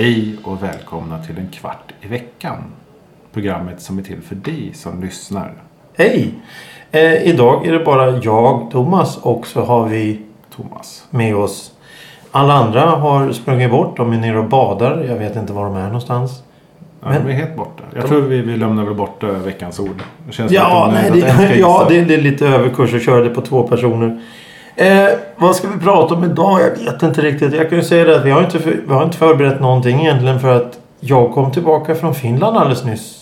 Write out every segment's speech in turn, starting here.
Hej och välkomna till en kvart i veckan. Programmet som är till för dig som lyssnar. Hej! Eh, idag är det bara jag, Thomas och så har vi Thomas. med oss alla andra har sprungit bort. De är nere och badar. Jag vet inte var de är någonstans. Ja, Men- de är helt borta. Jag De- tror vi, vi lämnar väl bort eh, veckans ord. Det känns Ja, nej, det, ja det, det är lite överkurs att köra det på två personer. Eh, vad ska vi prata om idag? Jag vet inte riktigt. Jag kan ju säga det att vi har inte, för, vi har inte förberett någonting egentligen för att jag kom tillbaka från Finland alldeles nyss.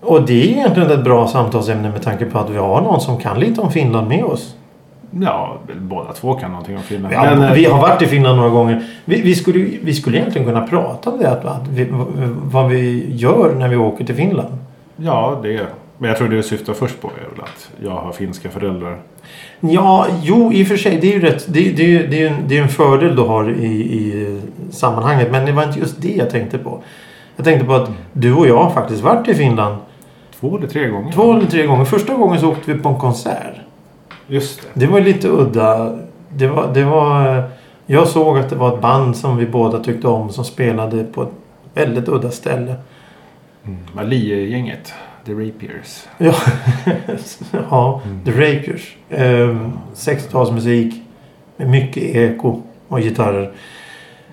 Och det är egentligen ett bra samtalsämne med tanke på att vi har någon som kan lite om Finland med oss. Ja, båda två kan någonting om Finland. Ja, Men, eh, vi har varit i Finland några gånger. Vi, vi, skulle, vi skulle egentligen kunna prata om det. Att, att vi, vad vi gör när vi åker till Finland. Ja, det Men jag tror det du syftar först på är väl att jag har finska föräldrar. Ja, jo i och för sig. Det är ju rätt. Det, det, är det, är en, det är en fördel du har i, i sammanhanget. Men det var inte just det jag tänkte på. Jag tänkte på att du och jag har faktiskt varit i Finland Två eller tre gånger. två eller tre gånger. Första gången så åkte vi på en konsert. Just det. Det var lite udda. Det var, det var, jag såg att det var ett band som vi båda tyckte om som spelade på ett väldigt udda ställe. Mm. Malie-gänget. The Rapiers. Ja, ja The Rapiers. Ehm, 60-talsmusik med mycket eko och gitarrer.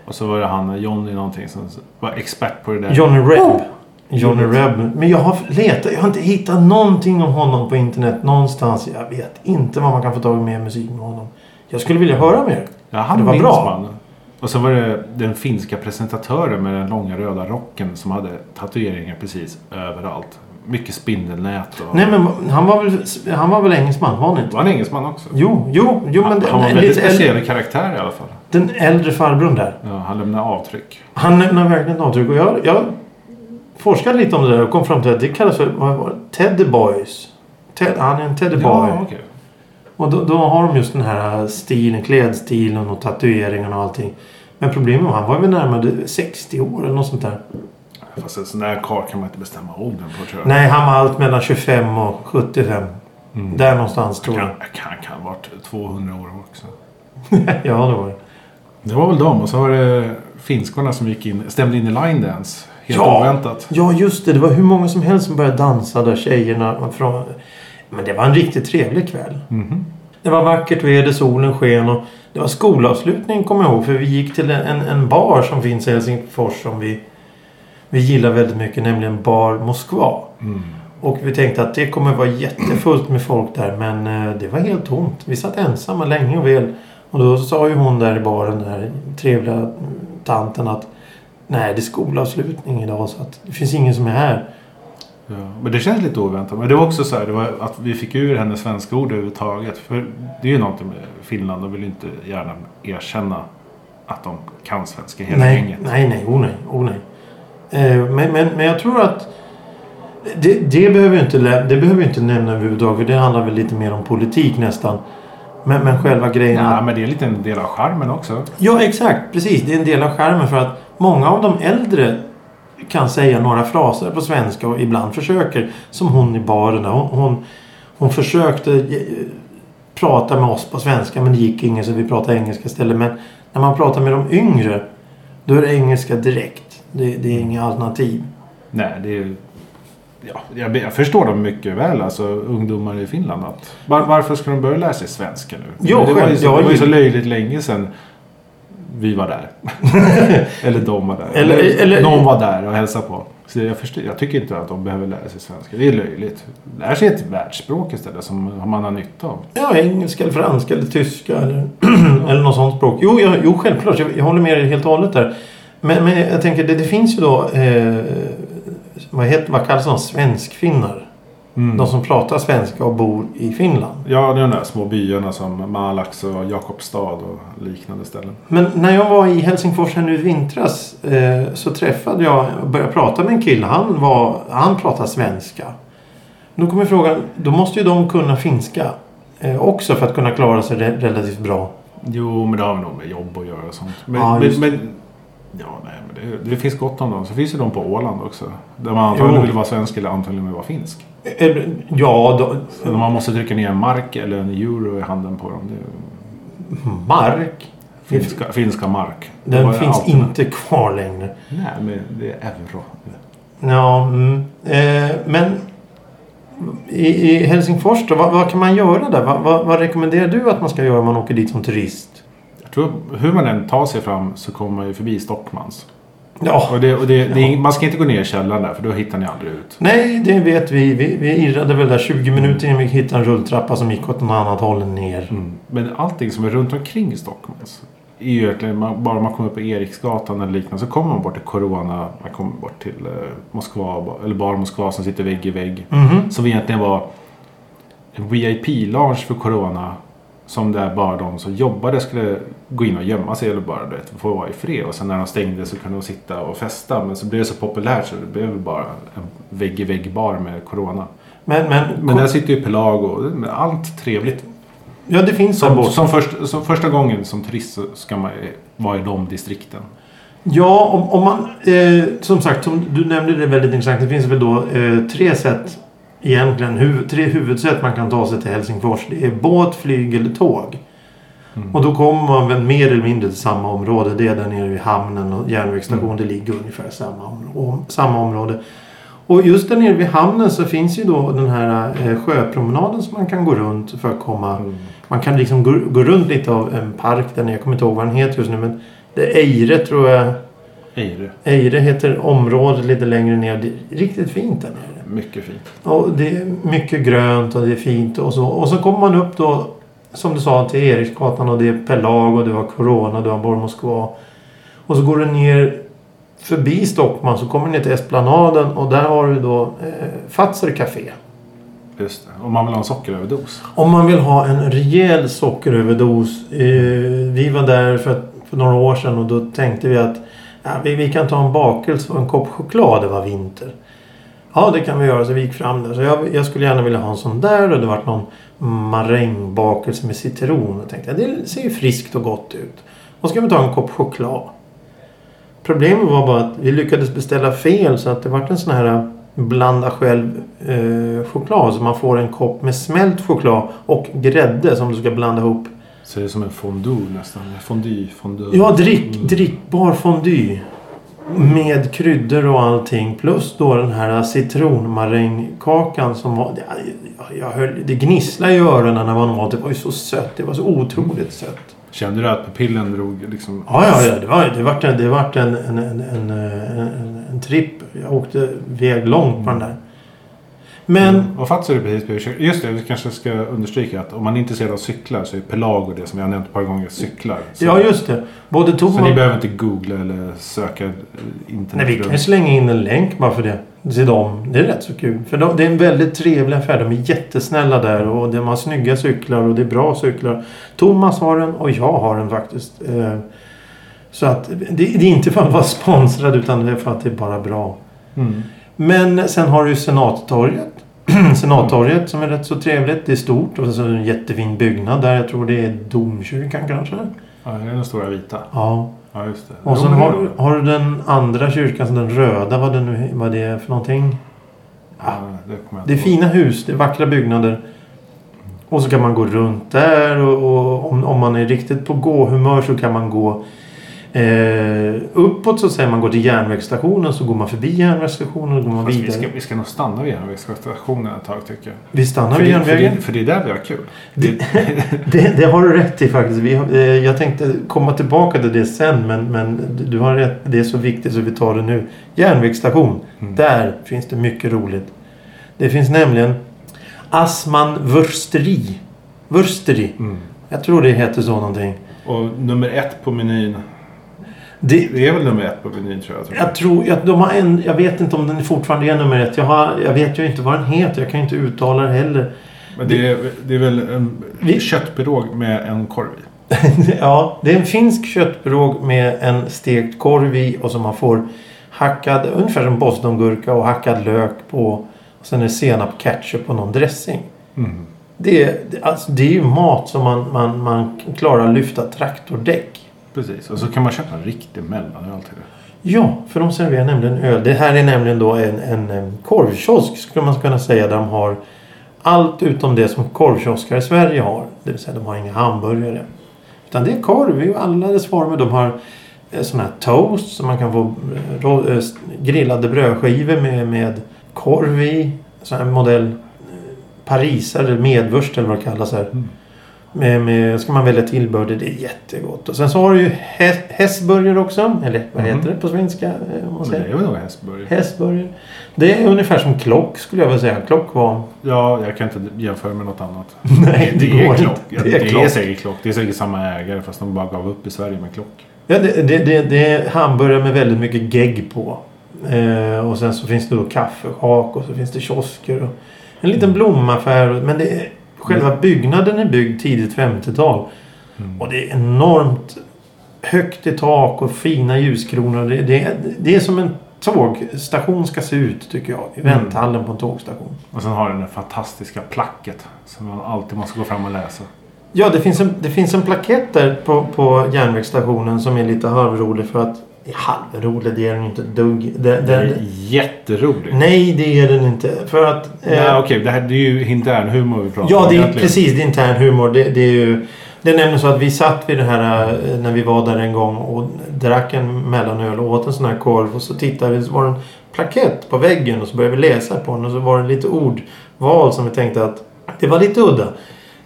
Och så var det han Johnny någonting som var expert på det där. Johnny Reb. Johnny Reb. Men jag har letat. Jag har inte hittat någonting om honom på internet någonstans. Jag vet inte vad man kan få tag i mer musik med honom. Jag skulle vilja höra mer. Ja, han Det var bra. man. Och så var det den finska presentatören med den långa röda rocken som hade tatueringar precis överallt. Mycket spindelnät och... Nej men han var väl, han var väl engelsman? Var han inte? Var han engelsman också? Jo, jo, jo men han, det, han var en väldigt äldre, speciell karaktär i alla fall. den äldre farbrorn där. Ja, han lämnade avtryck. Han lämnar verkligen avtryck. Och jag, jag forskade lite om det där och kom fram till att det kallas för vad var det? Teddy Boys. Ted, han är en Teddy Boy. Ja, okej. Och då, då har de just den här stilen, klädstilen och tatueringarna och allting. Men problemet var han var väl närmare 60 år eller något sånt där. Fast en sån där karl kan man inte bestämma åldern på tror jag. Nej, han var allt mellan 25 och 75. Mm. Där någonstans Han tror jag. kan, kan ha varit 200 år också. ja, det var det. Det var väl de och så var det finskorna som gick in, stämde in i line dance. Helt Ja. oväntat. Ja, just det. Det var hur många som helst som började dansa där. Tjejerna från... Men det var en riktigt trevlig kväll. Mhm. Det var vackert väder, solen sken och det var skolavslutning kommer jag ihåg. För vi gick till en, en bar som finns i Helsingfors som vi, vi gillar väldigt mycket. Nämligen Bar Moskva. Mm. Och vi tänkte att det kommer vara jättefullt med folk där. Men eh, det var helt tomt. Vi satt ensamma länge och väl. Och då sa ju hon där i baren, den här trevliga mm, tanten att Nej, det är skolavslutning idag så att det finns ingen som är här. Ja, men det känns lite oväntat. Men det var också så här, det var att vi fick ur henne svenska ord överhuvudtaget. För det är ju någonting med Finland. De vill ju inte gärna erkänna att de kan svenska hela nej, gänget. nej, nej, oh nej, oh nej. Eh, men, men, men jag tror att det, det, behöver jag inte, det behöver inte nämna överhuvudtaget. Det handlar väl lite mer om politik nästan. Men, men själva grejen Ja, att- men det är lite en del av charmen också. Ja, exakt. Precis. Det är en del av skärmen för att många av de äldre kan säga några fraser på svenska och ibland försöker. Som hon i baren. Hon, hon, hon försökte eh, prata med oss på svenska men det gick inget så vi pratade engelska istället. Men när man pratar med de yngre då är det engelska direkt. Det, det är inga alternativ. Nej, det är. Ja, jag, jag förstår dem mycket väl, alltså ungdomar i Finland. Att, var, varför ska de börja lära sig svenska nu? Jo, det, var ju så, det var ju så löjligt länge sedan vi var där. eller de var där. Eller- eller- någon var där och hälsade på. Så jag, förstår, jag tycker inte att de behöver lära sig svenska. Det är löjligt. Lär sig ett världsspråk istället som man har nytta av. Ja, engelska eller franska eller tyska eller, eller något sånt språk. Jo, jag, jo självklart. Jag, jag håller med dig helt och hållet där. Men, men jag tänker, det, det finns ju då... Eh, vad, heter, vad kallas de? Svenskfinnar. Mm. De som pratar svenska och bor i Finland. Ja, det är de där små byarna som Malax och Jakobstad och liknande ställen. Men när jag var i Helsingfors här nu i vintras eh, så träffade jag och började prata med en kille. Han, var, han pratar svenska. Då kommer frågan, då måste ju de kunna finska eh, också för att kunna klara sig re- relativt bra. Jo, men det har nog med jobb att göra och sånt. Men, Ja, men, just men, ja, nej, men det, det finns gott om dem. Så finns det de på Åland också. Där man antagligen Jo. vill vara svensk eller antagligen vill vara finsk. Eller, ja, då, man måste trycka ner en mark eller en euro i handen på dem. Är mark. finska, finska mark. Den finns alltid- inte kvar längre. Nej, men det är euro. Ja, mm. eh, men i, i Helsingfors då, vad, vad kan man göra där? Vad, vad, vad rekommenderar du att man ska göra om man åker dit som turist? Jag tror hur man än tar sig fram så kommer man ju förbi Stockmans. Ja, Och det, och det, det är, man ska inte gå ner i källaren där för då hittar ni aldrig ut. nej, det vet vi. Vi, vi irrade väl där 20 minuter innan vi hittade en rulltrappa som gick åt något annat håll än ner. Mm. Men allting som är runt omkring Stockmans. Är ju egentligen, man, bara man kommer på Eriksgatan eller liknande så kommer man bort till Corona. Man kommer bort till eh, Moskva. Eller Bar Moskva som sitter vägg i vägg. Mhm. Som egentligen var en VIP-lounge för Corona. Som där bara de som jobbade skulle gå in och gömma sig eller bara du vet, få vara i fred. Och sen när de stängde så kunde de sitta och festa. Men så blev det så populärt så det blev bara en vägg-i-vägg-bar med Corona. Men, men, Men där sitter ju Pelago. med Allt trevligt. ja, det finns Som, som, först, som första gången som turist så ska man vara i de distrikten. Ja, om, om man... Eh, som sagt, som du nämnde det väldigt intressant. Det finns väl då eh, tre sätt egentligen. Huv, tre huvudsätt man kan ta sig till Helsingfors. Det är båt, flyg eller tåg. Mm. Och då kommer man väl mer eller mindre till samma område. Det är där nere vid hamnen och järnvägsstation. Mm. Det ligger ungefär samma, om, samma område. Och just där nere vid hamnen så finns ju då den här eh, sjöpromenaden som man kan gå runt för att komma Mm. man kan liksom gå, gå runt lite av en park där nere. Jag kommer inte ihåg vad den heter just nu. Men det är Eire tror jag. Eire. Eire heter området lite längre ner. Det är riktigt fint där nere. Mycket fint. Och det är mycket grönt och det är fint och så. Och så kommer man upp då. Som du sa till Eriksgatan och det är Pelag och du har Corona, du har Bor Moskva. Och så går du ner förbi Stockman så kommer du ner till Esplanaden och där har du då eh, Fazer Café. Just det. Om man vill ha en sockeröverdos. Om man vill ha en rejäl sockeröverdos. Eh, vi var där för, för några år sedan och då tänkte vi att ja, vi, vi kan ta en bakelse och en kopp choklad. Det var vinter. Ja, det kan vi göra. Så vi gick fram där. Så jag, jag skulle gärna vilja ha en sån där och det var någon marängbakelse med citron. Jag tänkte det ser ju friskt och gott ut. Och ska vi ta en kopp choklad. Problemet var bara att vi lyckades beställa fel så att det vart en sån här blanda själv eh, choklad. Så man får en kopp med smält choklad och grädde som du ska blanda ihop. Så det är som en fondue nästan. Fondue, fondue. Ja, drick, drickbar fondue. Med kryddor och allting. Plus då den här citronmarängkakan som var... ja, Jag höll, det gnisslade i öronen när man åt. Det var ju så sött. Det var så otroligt sött. Kände du att pupillen drog liksom... Ja, ja, ja. Det var, det vart en, det vart en, en, en, en, en, en tripp. Jag åkte väg långt på den där. Men... Mm. Och Fazer är precis. Just det, vi kanske ska understryka att om man är intresserad av cyklar så är Pelago det som jag har nämnt ett par gånger cyklar. Så, Ja, just det. Både Tom så ni behöver inte googla eller söka eh, internet. Nej, vi kan ju slänga in en länk bara för det. Till dem. Det är rätt så kul. För de, det är en väldigt trevlig affär. De är jättesnälla där och de har snygga cyklar och det är bra cyklar. Thomas har en och jag har en faktiskt. Eh, Så att det, det är inte för att vara sponsrad utan det är för att det är bara bra. Mm. Men sen har du ju Senattorget. Senattorget som är rätt så trevligt. Det är stort och så är det en jättefin byggnad där. Jag tror det är domkyrkan kanske. Ja, det är den stora vita. Ja. Ja, just det. Och sen det har, det. har du den andra kyrkan, den röda, vad det nu vad det är för någonting. Ja, det kommer jag Det är fina hus, det är vackra byggnader. Och så kan man gå runt där och, och om, om man är riktigt på gåhumör så kan man gå eh, uppåt så säga. Man går till järnvägsstationen så går man förbi järnvägsstationen och går man Fast vi vidare. ska, vi ska nog stanna vid järnvägsstationen ett tag tycker jag. Vi stannar För vid det, för, järnvägen. det, för det är där vi har kul. Det, Det, det, har du rätt i faktiskt. Vi, har- eh, jag tänkte komma tillbaka till det sen men, men du har rätt. Det är så viktigt så vi tar det nu. Järnvägsstation. Mm. Där finns det mycket roligt. Det finns nämligen Asman Wursteri. Wursteri. mm. Jag tror det heter så någonting. Och nummer ett på menyn. Det, Det är väl nummer ett på menyn tror jag. Tror jag. jag tror att de har en... Jag vet inte om den fortfarande är nummer ett. Jag, har, jag vet ju inte vad den heter. Jag kan ju inte uttala det heller. Men det är, det är väl en Vi- köttpirog med en korv i. ja, det är en finsk köttpirog med en stekt korv i och som man får hackad, ungefär som bostongurka och hackad lök på. Och sen är det senap, ketchup och någon dressing. Mm. Det, alltså, det är ju mat som man, man, man klarar lyfta traktordäck. Precis. Och så kan man köpa en riktig mellanöl till det. Ja, för de serverar nämligen öl. Det här är nämligen då en, en, korvkiosk skulle man kunna säga. Där de har allt utom det som korvkioskar i Sverige har. Det vill säga de har inga hamburgare. Utan det är korv i alla dess former. De har eh, sådana här toast som man kan få eh, eh, grillade brödskivor med, med korv i. Sån här modell parisare eller medvurst eller vad det kallas här. Mm. Med, med, ska man välja tillbehör det är jättegott. Och sen så har du ju hä- hästburgare också. Eller vad Mhm. heter det på svenska? eh, man Och det säger. är väl hästburgare. Hästburgare. Det är ungefär som klock skulle jag vilja säga. Klock var... Ja, jag kan inte jämföra med något annat. Nej, det, det går är inte. klock. Ja, Det är klock. säkert klock. Det är säkert samma ägare fast de bara gav upp i Sverige med klock. Ja, det, det, det, det är hamburgare med väldigt mycket gegg på. Eh, och sen så finns det då kaffehak och så finns det kiosker. Och en liten blomaffär. Men det är, själva byggnaden är byggd tidigt 50-tal. Mm. Och det är enormt högt i tak och fina ljuskronor. Det, det, det är som en tågstation ska se ut tycker jag. I Mm. vänthallen på en tågstation. Och sen har den det fantastiska placket. Som man alltid måste gå fram och läsa. Ja, det finns en, det finns en plakett där på, på järnvägsstationen som är lite halvrolig för att... Halvrolig, det är den inte ett dugg. Den det, är jätterolig. nej, det är den inte. För att... eh, Ja, Okej, det här det är ju intern humor vi pratar ja, om det är egentligen. precis. Det är intern humor. Det, det är ju... Det är nämligen så att vi satt vid det här eh, när vi var där en gång och drack en mellanöl och åt en sån här korv och så tittade vi så var det en plakett på väggen och så började vi läsa på den och så var det lite ordval som vi tänkte att det var lite udda.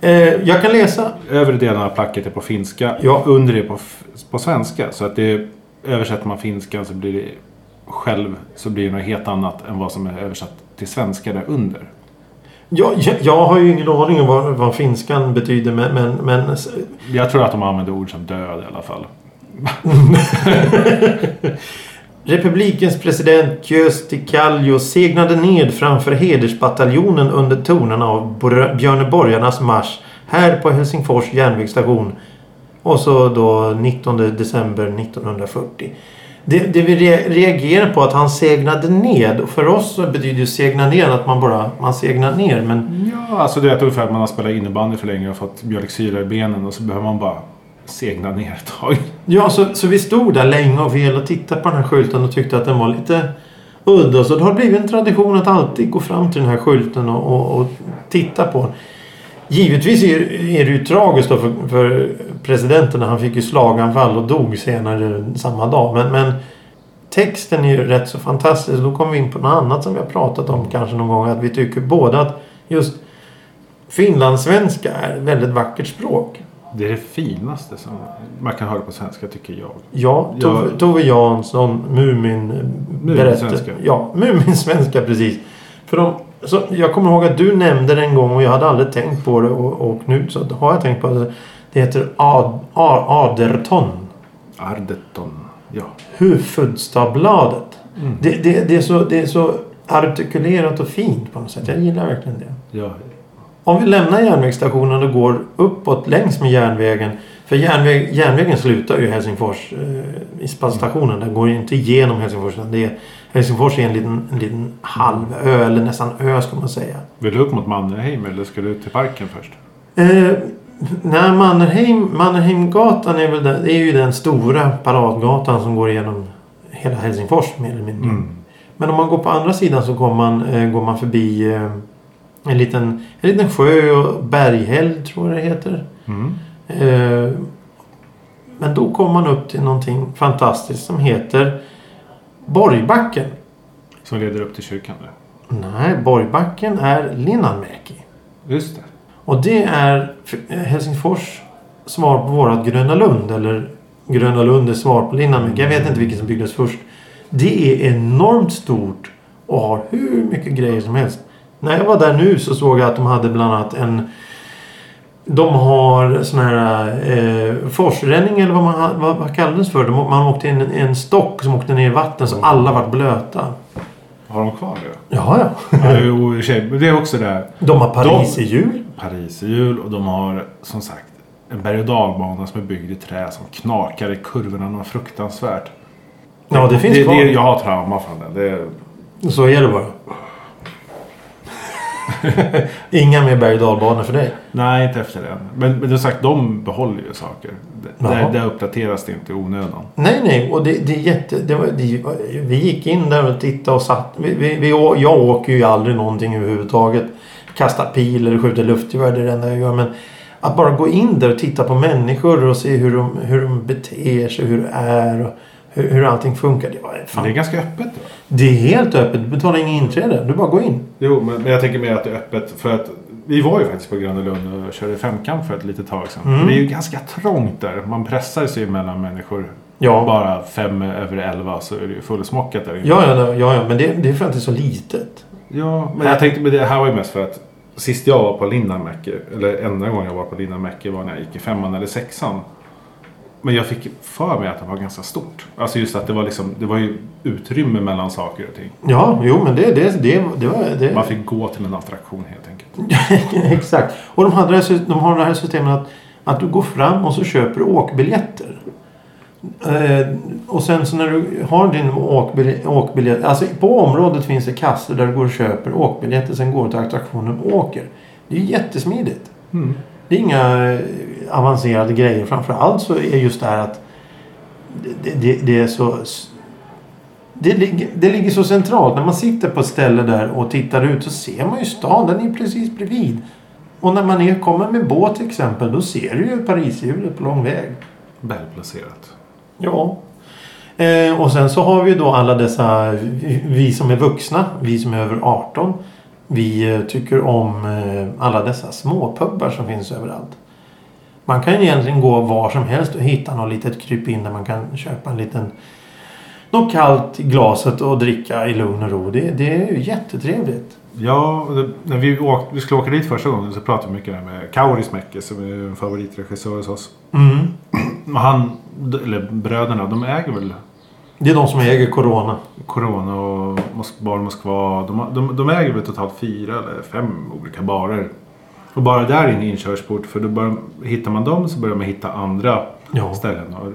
Eh, jag kan läsa. Övre delen av placket är på finska. Ja. Under är på, på svenska. Så att det översätter man finskan så blir det själv så blir det något helt annat än vad som är översatt till svenska där under. Jag, jag, jag har ju ingen aning om vad, vad finskan betyder men, men, men Jag tror att de använder ord som död i alla fall. Republikens president Kyösti Kallio segnade ned framför hedersbataljonen under tonerna av Bor- Björneborgarnas marsch här på Helsingfors järnvägsstation. Och så då 19 december 1940. Det, det vi re- reagerar på att han segnade ned. Och för oss så betyder ju segna ner att man bara man segnar ner. Men Ja, alltså det är ungefär att man har spelat innebandy för länge och fått mjölksyra i benen och så behöver man bara segna ner ett tag. Ja, så, så vi stod där länge och fel och tittade på den här skylten och tyckte att den var lite udda. Så det har blivit en tradition att alltid gå fram till den här skylten och, och, och titta på den. Givetvis är, det ju tragiskt för, för presidenten. Han fick ju slaganfall och dog senare samma dag. Men, men texten är ju rätt så fantastisk. Då kommer vi in på något annat som vi har pratat om kanske någon gång. Att vi tycker båda att just finlandssvenska är ett väldigt vackert språk. Det är det finaste som man kan höra på svenska tycker jag. Ja, Tove. Tove Jansson, Mumin... Muminsvenska. Ja, Muminsvenska precis. För de, så jag kommer ihåg att du nämnde det en gång och jag hade aldrig tänkt på det och, och Knut så har jag tänkt på det. Det heter Ad, A- Aderton. Ardeton. Ja. Hufvudstadsbladet. Mm. Det, det, det, är så, det är så artikulerat och fint på något sätt. Jag gillar verkligen det. ja. Om vi lämnar järnvägsstationen och går uppåt längs med järnvägen. För järnväg, järnvägen slutar ju i Helsingfors. Eh, I stationen. Den går ju inte igenom Helsingfors. Det är, Helsingfors är en liten, en liten halvö. Eller nästan ö ska man säga. Vill du upp mot Mannerheim eller ska du till parken först? Eh, nej, Mannerheim, Mannerheimgatan är väl det är ju den stora paradgatan som går igenom hela Helsingfors mer eller mindre. Mm. Men om man går på andra sidan så går man, eh, går man förbi eh, en, liten, en liten sjö och berghäll tror jag det heter. Mm. Eh, men då kommer man upp till någonting fantastiskt som heter Borgbacken. Som leder upp till kyrkan där. Nej, Borgbacken är Linnanmäki. Just det. Och det är Helsingfors svar på vårat Gröna Lund. Eller Gröna Lund är svar på Linnanmäki. Jag vet inte vilket som byggdes först. Det är enormt stort och har hur mycket grejer som helst. När jag var där nu så såg jag att de hade bland annat en de har sån här eh, forsränning eller vad, man, vad, vad kallades för. De, man åkte in en, en stock som åkte ner i vatten så alla vart blöta. Har de kvar det? Ja, ja. Ja, det är också det. De har Paris i jul. Paris i jul och de har som sagt en berg och dalbana som är byggd i trä som knakar i kurvorna något fruktansvärt. Ja, det finns det, kvar. det, Jag har trauma från det. det Så är det bara. Inga mer berg och för dig. Nej, inte efter den. Men, men du sagt, de behåller ju saker. Där, där uppdateras det inte i onödan. Nej, nej. Och det, det är jätte... Det var, det, vi gick in där och tittade och satt. Vi, vi, vi, jag åker ju aldrig någonting överhuvudtaget. Kastar pil eller skjuter luftgevär. Det är det enda jag gör. Men att bara gå in där och titta på människor och se hur de, hur de beter sig, hur det är och hur, hur allting funkar. Det, var, fan, det är ganska öppet då. det är helt öppet. Du betalar ingen inträde. Du bara går in. Jo, men, men jag tänker mer att det är öppet för att vi var ju faktiskt på Gröna Lund och körde femkamp för ett litet tag sedan. Mm. Det är ju ganska trångt där. Man pressar sig mellan människor. Ja. Bara fem över elva så är det ju fullsmockat där. Ja, ja, ja, ja. Men det, det är för att det är så litet. Ja, men jag tänkte, men det här var ju mest för att sist jag var på Linnanmäki, eller enda gången jag var på Linnanmäki var när jag gick i femman eller sexan. Men jag fick för mig att det var ganska stort. Alltså just att det var liksom, det var ju utrymme mellan saker och ting. Ja, jo, men det, det, det, det var... Det, Man fick gå till en attraktion helt enkelt. Exakt. Och de, hade här, de har det här systemet att, att du går fram och så köper du åkbiljetter. Eh, och sen så när du har din åkbiljett, åkbiljett. Alltså på området finns det kassor där du går och köper åkbiljetter. Sen går du till attraktionen och åker. Det är jättesmidigt. Mm. Det är inga avancerade grejer. Framförallt så är just det här att det, det, det är så... Det ligger, det ligger så centralt. När man sitter på ett ställe där och tittar ut så ser man ju stan. Den är precis bredvid. Och när man är, kommer med båt till exempel då ser du ju Parishjulet på lång väg. Välplacerat. Ja. Eh, och sen så har vi då alla dessa, vi, vi som är vuxna, vi som är över 18. Vi eh, tycker om eh, alla dessa småpubbar som finns överallt. Man kan ju egentligen gå var som helst och hitta något litet krypin där man kan köpa en liten något kallt i glaset och dricka i lugn och ro. Det, det är ju jättetrevligt. Ja, och när vi, åkte, vi skulle åka dit första gången så pratade vi mycket med Kauris Mäki som är en favoritregissör hos oss. Mm. Men Han, eller bröderna, de äger väl Det är de som äger Corona. Corona och Mos- Bar Moskva. De, de, de äger väl totalt fyra eller fem olika barer. Och bara där är en inkörsport. För då börjar, hittar man dem så börjar man hitta andra Ja. ställen. Och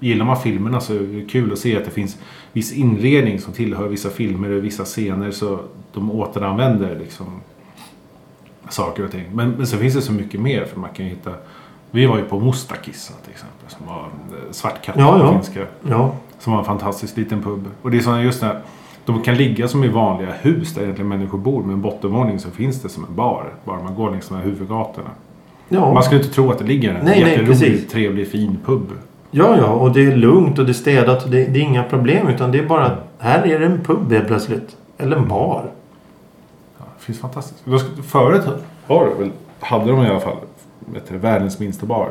gillar man filmerna så är det kul att se att det finns viss inredning som tillhör vissa filmer och vissa scener. Så de återanvänder liksom saker och ting. Men, men så finns det så mycket mer. För man kan hitta... Vi var ju på Mustakissa till exempel. Som var eh, svartkatt Ja, ja. finska. Ja. Som var en fantastisk liten pub. Och det är sådana just när de kan ligga som i vanliga hus där egentligen människor bor. Med en bottenvåning så finns det som en bar. Bara man går längs de här huvudgatorna. Ja. Man skulle inte tro att det ligger en Nej, jätterolig, trevlig, fin pub. Ja, ja, och det är lugnt och det är städat och det, det är inga problem. Utan det är bara att här är det en pub helt plötsligt. Eller en bar. Ja, det finns fantastiskt. Förut var det väl, hade de i alla fall du, världens minsta bar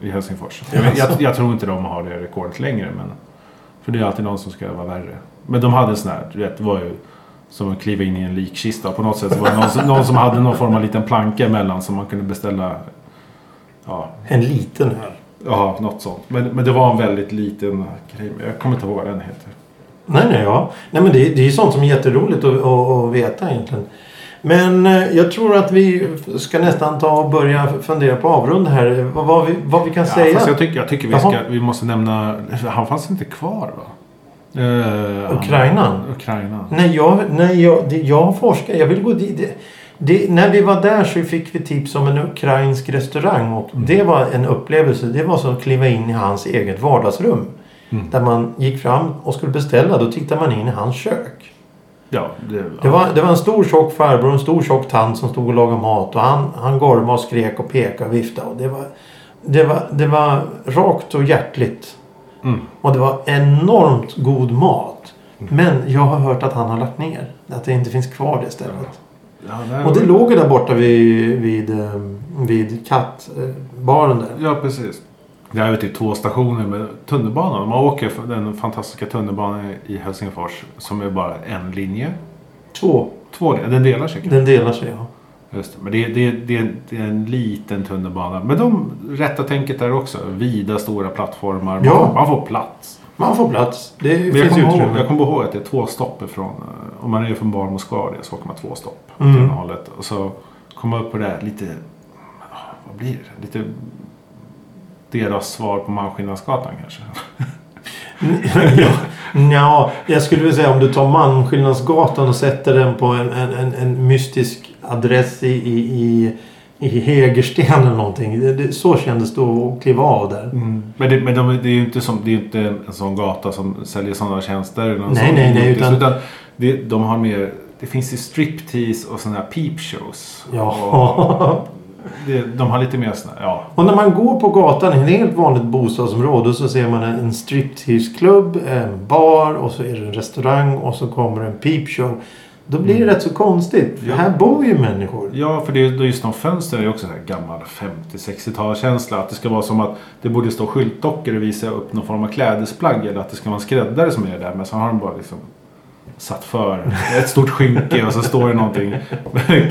i Helsingfors. Jag, jag, jag tror inte de har det rekordet längre. Men, för det är alltid någon som ska vara värre. Men de hade en sån här, du vet, det var ju som att kliva in i en likkista. På något sätt var det någon, som- någon som hade någon form av liten planka emellan som man kunde beställa. Ja, En liten öl. ja något sånt. Men, men det var en väldigt liten grej. Jag kommer inte ihåg vad den heter. Nej, nej, ja. Nej, men det, det är sånt som är jätteroligt att, att, att veta egentligen. Men eh, jag tror att vi ska nästan ta och börja fundera på avrunda här. Vad, vad, vi, vad vi kan Ja, säga. jag, tycker, jag tycker vi, ska, vi måste nämna... Han fanns inte kvar va? Ukrainan? han- Ukraina. Nej, jag, nej jag, det, jag forskar. Jag vill gå dit. Det, det, när vi var där så fick vi tips om en ukrainsk restaurang. Och Mm. Det var en upplevelse. Det var som att kliva in i hans eget vardagsrum. Mm. Där man gick fram och skulle beställa. Då tittade man in i hans kök. Ja, det, Det var, det var en stor tjock farbror och en stor tjock tant som stod och lagade mat. Och han, han gormade och skrek och pekade och viftade. Och det, var, det, var, det var rakt och hjärtligt. Mm. Och det var enormt god mat. Men jag har hört att han har lagt ner. Att det inte finns kvar det stället. Ja, nej, Och det låg ju där borta vid, vid, eh, vid kattbaren där. Ja, precis. Det är typ två stationer med tunnelbanan. Man åker den fantastiska tunnelbanan i Helsingfors som är bara en linje. Två. Två. Den delar sig. Den delar sig ja. Just det. Men det, är- det, det, det är en liten tunnelbana. Men de rätta tänket där också. Vida stora plattformar. Man, Ja. man får plats. Man får plats. Det Men jag finns ihåg, utrymme. jag kommer ihåg att det är två stopp ifrån. eh, Om man är från Bar Moskva så åker man två stopp. Åt Mm. ena hållet. Och så kommer man upp på det här lite... Vad blir det? Lite... Deras svar på Malmskillnadsgatan kanske. ja, ja, jag skulle vilja säga om du tar Malmskillnadsgatan och sätter den på en, en, en, mystisk adress i, i, i, Hägersten eller någonting. Det, det, så kändes det att kliva av där. Men, det, men de, det är ju inte, som, det är inte en, sån gata som säljer sådana tjänster. eller Nej, sån nej, nej, utan, utan- det, de har mer... Det finns ju striptease och sådana här peepshows. Ja. Och det, de har lite mer såna, ja. Och när man går på gatan i ett helt vanligt bostadsområde så ser man en striptease-klubb, en bar och så är det en restaurang och så kommer en peepshow. Då blir det rätt så konstigt. Ja. här bor ju människor. Ja, för det är just de fönstren är ju också så här gammal 50-60-talskänsla. Att det ska vara som att det borde stå skyltdockor och visa upp någon form av klädesplagg. Eller att det ska vara en skräddare som är där. Men så har de bara liksom satt för ett stort skynke och så står det någonting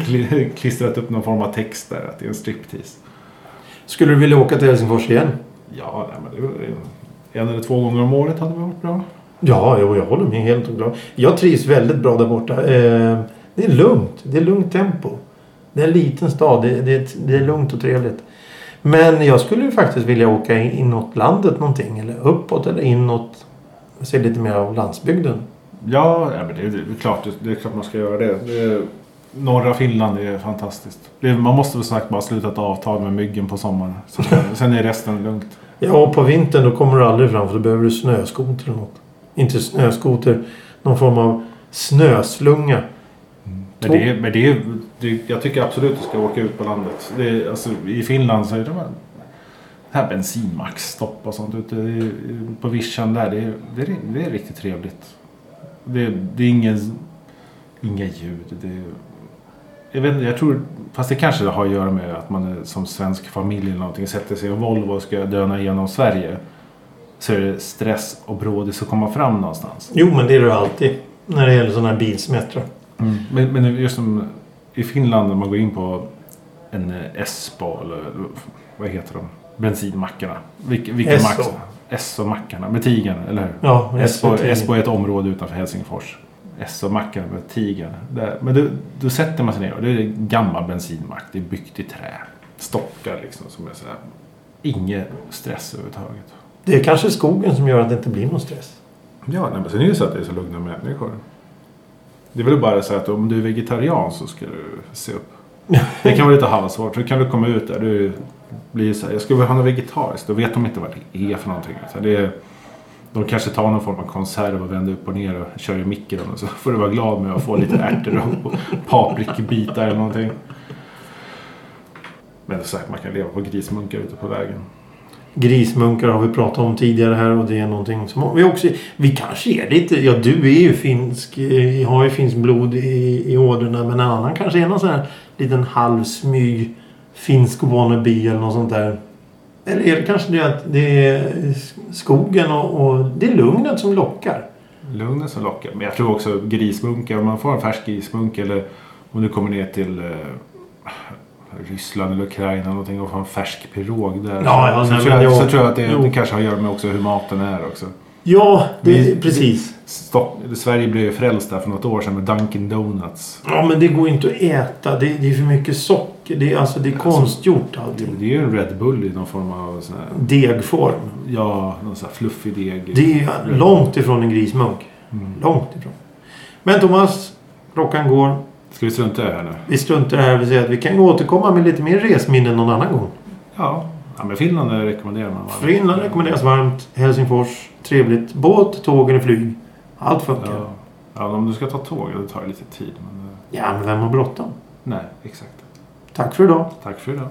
kli- klistrat upp någon form av text där. Att det är en striptease. Skulle du vilja åka till Helsingfors igen? Ja, nej, men det en eller två gånger om året hade varit bra. Ja, jo, jag håller med helt och bra. Jag trivs väldigt bra där borta. Eh, det är lugnt. Det är lugnt tempo. Det är en liten stad. Det, det, det är lugnt och trevligt. Men jag skulle ju faktiskt vilja åka in- inåt landet någonting. Eller uppåt eller inåt. Se lite mer av landsbygden. Ja, ja men det, är- det, är klart, det är klart man ska göra det. det norra Finland är fantastiskt. Det, man måste väl sagt bara sluta ett avtal med myggen på sommaren. Sen, sen är resten lugnt. Ja, och på vintern då kommer du aldrig fram för då behöver du snöskoter eller något. Inte snöskoter. Någon form av snöslunga. Men, det, men det, det, jag tycker absolut att du ska åka ut på landet. Det alltså, I Finland så är det bara här bensinmacksstopp och sånt ute på vischan där. Det det det är riktigt trevligt. Det, det är ingen, inga ljud. Det jag vet inte, jag tror, fast det kanske har att göra med att man är som svensk familj eller någonting. Sätter sig i en Volvo och ska döna igenom Sverige. Så är det stress och brådis att komma fram någonstans. Jo, men det är det alltid. När det gäller sådana här bilsmättrar. Men, men just som i Finland när man går in på en Espo eller vad heter de? Bensinmackarna. Vilka, vilka Esso. Max? Esso-mackarna med tigern, eller hur? Ja, Esso-tigern. Espo är ett område utanför Helsingfors. Esso-mackarna med tigern. Där. Men då, då sätter man sig ner och det är en gammal bensinmack. Det är byggt i trä. Stockar liksom som är så här. Inget stress överhuvudtaget. Det är kanske skogen som gör att det inte blir någon stress. Ja, nej, men sen är det så att det är så lugna människor. Det är väl bara så att om du är vegetarian så ska du se upp. Det kan vara lite halvsvårt. Då kan du komma ut där. Du blir så här, jag skulle vilja ha något vegetariskt. Då vet de inte vad det är för någonting. Så det är, de kanske tar någon form av konserv och vänder upp och ner och kör i mikron. Och så får du vara glad med att få lite ärtor och paprikbitar eller någonting. Men det är säkert man kan leva på grismunkar ute på vägen. Grismunkar har vi pratat om tidigare här och det är någonting som vi också... Vi kanske är lite... Ja, du är ju finsk. Eh, har ju finskt blod i, i ådrorna. Men en annan kanske är någon sån här liten halvsmyg finsk wannabe eller något sånt där. Eller är det kanske det att det är skogen och, och det är lugnet som lockar? Lugnet som lockar. Men jag tror också grismunkar. Om man får en färsk grismunk eller om du kommer ner till eh, Ryssland eller Ukraina någonting och får en färsk pirog där. Ja, ja, så, nej, tror jag, jag- så tror jag att det, det kanske har att göra med också hur maten är också. Ja, det, Vi- precis. Stock, Sverige blev ju frälst där för något år sedan med Dunkin Donuts. Ja, men det går inte att äta. Det, det är för mycket socker. Det är, alltså, det är Alltså, konstgjort Det, allting. det är ju en Red Bull i någon form av sån här, Degform. ja, någon sån här fluffig deg. Det är långt ifrån en grismunk. Mm. Långt ifrån. Men Thomas, klockan går. Ska vi strunta i det här nu? Vi struntar i det här. Vi säger att vi kan återkomma med lite mer resminnen någon annan gång. Ja, ja men Finland rekommenderar man. va? Finland rekommenderas varmt. Helsingfors, trevligt. Båt, tåg eller flyg. Allt funkar. Ja. ja, om du ska ta tåg, det tar lite tid. Men, eh, Ja, men vem har bråttom? nej, exakt. Tack för idag. Tack för idag.